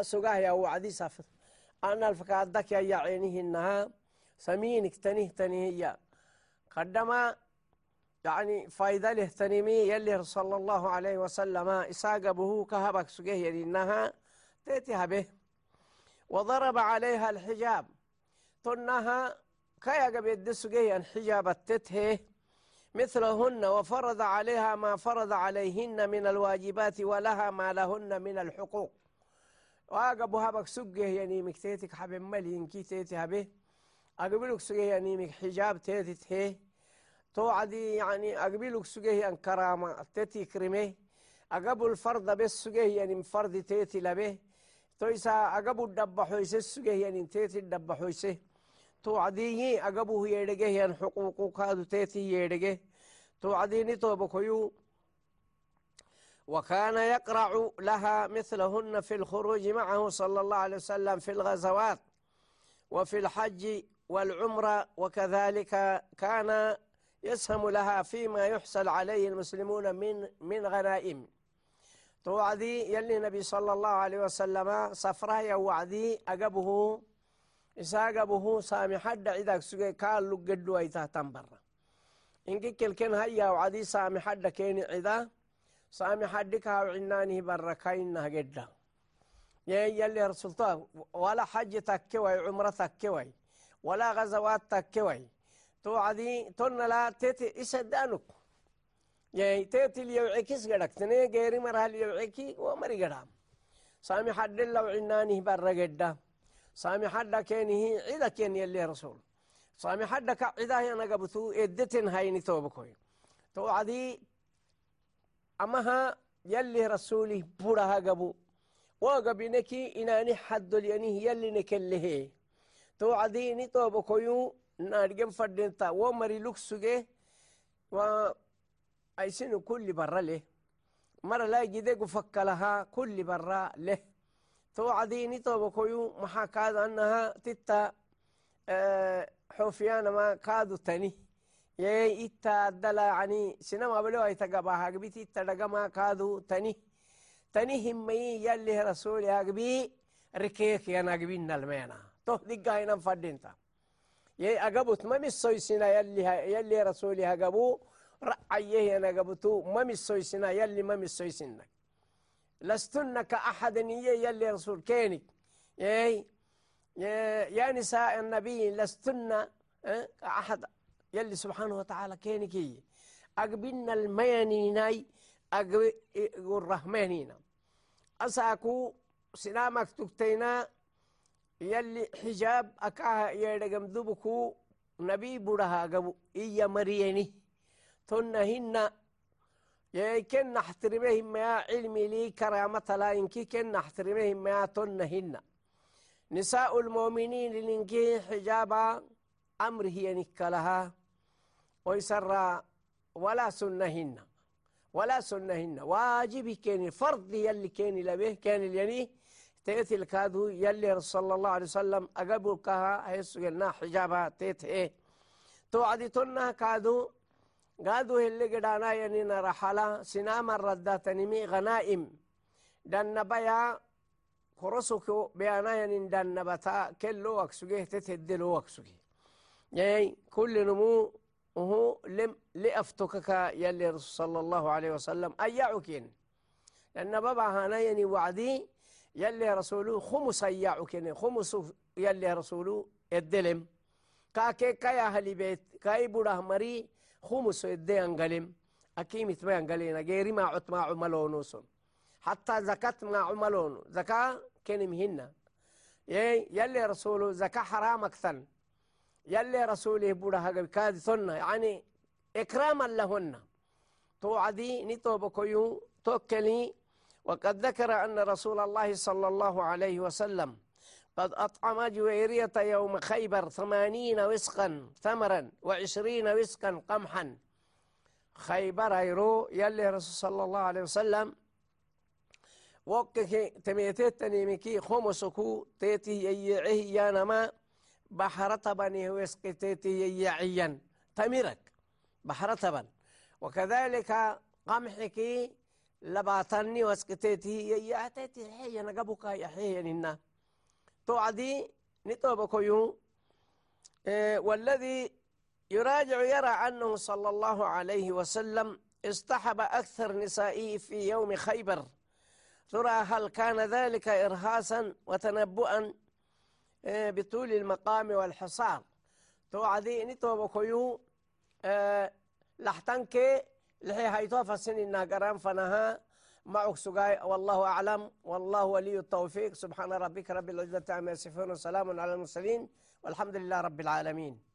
سقاه يا وعدي سافر. أنا الفكادك يا عينه إنها سمينك تنيه تنيه قدما يعني فايدة له تنمي يلي صلى الله عليه وسلم إساق به كهبك سقيه إنها تيتها به وضرب عليها الحجاب. تنها كيا قبيد سقيه الحجاب التته مثلهن وفرض عليها ما فرض عليهن من الواجبات ولها ما لهن من الحقوق. واقبها بك سقيه يعني مكتيتك حبيب ملين كي تيتها به أقبلك سقيه يعني مك حجاب تيتته تو عدي يعني أقبلك سجيه أن كرامة تتي كرمه أقبل الفرد بس سجيه يعني فرد تيتي لبه تو إسا أقبل الدب حويسه سجيه يعني تيتي الدب حويسه تو عدي أقبه يدقه يعني حقوقه كادو تيتي يدقه تو عدي تو بكيو وكان يقرع لها مثلهن في الخروج معه صلى الله عليه وسلم في الغزوات وفي الحج والعمرة وكذلك كان يسهم لها فيما يحصل عليه المسلمون من من غنائم. توعدي يلي نبي صلى الله عليه وسلم صفرها يوعدي أقبه إساقبه حد إذا سجى كان لقد ويتا تنبرا إنك كل كن هيا وعدي سامي حد كين إذا سامي حد كاو عنانه برا كاينها جدا يلي رسول ولا حج تكوي عمرة تكوي ولا غزوات تكوي. تو عدي تون لا تيتي إسدانك تيتي ليوعكس قدك تني غيري مرها ليوعكي ومري قدام. سامي حد لو عنانه برا قدا سامي حد كينه عدا كين يلي رسول. سامي حد كعدا هنا قبتو إدتن توبكوي تو amaha yalih rasulih buraha gabu. Wagabineki inani haddolyanih yalinekelehe to adi ini tobokoyu naadgen fadenta wo mari lugsuge wa aisinu kuli bara leh. Mara lai gide gufakkalaha kulli leh. To adi ini tobokoyu maha kaadanaha titta eh, xofyanama kaadu tani. هاقبي تتا دقما كادو تاني تاني همي يلي رسول هاقبي ركيك يناقبين المينا تو دقا هنا فردينتا يي أقبوت ما مسويسنا يلي يلي رسولي هقبو رعيه أنا قبتو ما مسويسنا يلي ما مسويسنا لستن كأحد يلي رسول كينك يا نساء النبي لستن كأحد يلي سبحانه وتعالى كينك أقبلنا الميانيناي أقبل الرحمانين أساكو سلامك تكتينا. يلي حجاب أكاها يدقم ذبكو. نبي برها قبو. إيا مريني. تنهن كن نحترمهم يا علمي لي كرامة لا. إنكي كن نحترمهم يا تنهن نساء المؤمنين لنكي حجابا. أمره ينكلها ويسر ولا سنهن ولا سنهن واجب كان فرض يلي كان لبه كان اليني تيتي الكادو يلي صلى الله عليه وسلم أقبل كها هيسو قلنا حجابها تيت إيه. توعدي تنا كادو قادو اللي قدانا ينين رحلا سنام الردات نمي غنائم. دان بيا كرسوكو بيانا ينين دان بتا كلو وكسوكي تتدلو وكسوكي يعني كل نمو وهو لم لأفتكك يلي صلى الله عليه وسلم. أيعكين لأن بابا هانا يعني وعدي يلي رسوله خمس أيعكين خمس يلي رسوله الدلم. كاكي كايا هلي بيت كاي بوده مري خمس يدي أنقلم. أكيمت ما انقلينا غيري ما عط ما عملونوسون حتى زكاة ما عملون زكاة كنم هنا. يلي رسوله زكاة حرام أكثر. يلي رسوله بوده كاد ثنا يعني إكراما لهن. توعدي نتو بكيو توكلي. وقد ذكر أن رسول الله صلى الله عليه وسلم قد أطعم جويرية يوم خيبر ثمانين وسقا ثمرا وعشرين وسقا قمحا. خيبر يرو يلي رسول صلى الله عليه وسلم وقك تميتت تنيمكي خمسكو تيتي يعيه يانما بحرتبني وسق تيتي يعيا تمرك. بحرتبا وكذلك قمحك لباتني واسكتيتي يا أتيتي حي نقبك يا حي ننا توعدي نتوبكيو إيه والذي يراجع يرى أنه صلى الله عليه وسلم اصطحب أكثر نسائه في يوم خيبر. ترى هل كان ذلك إرهاسا وتنبؤا؟ بطول المقام والحصار توعدي نتوبكيو إيه، لحتنك لحي هيتوفى فسن الناقران فنها. معك سقاي والله أعلم والله ولي التوفيق. سبحان ربك رب العزة عما يصفون وسلام على المرسلين والحمد لله رب العالمين.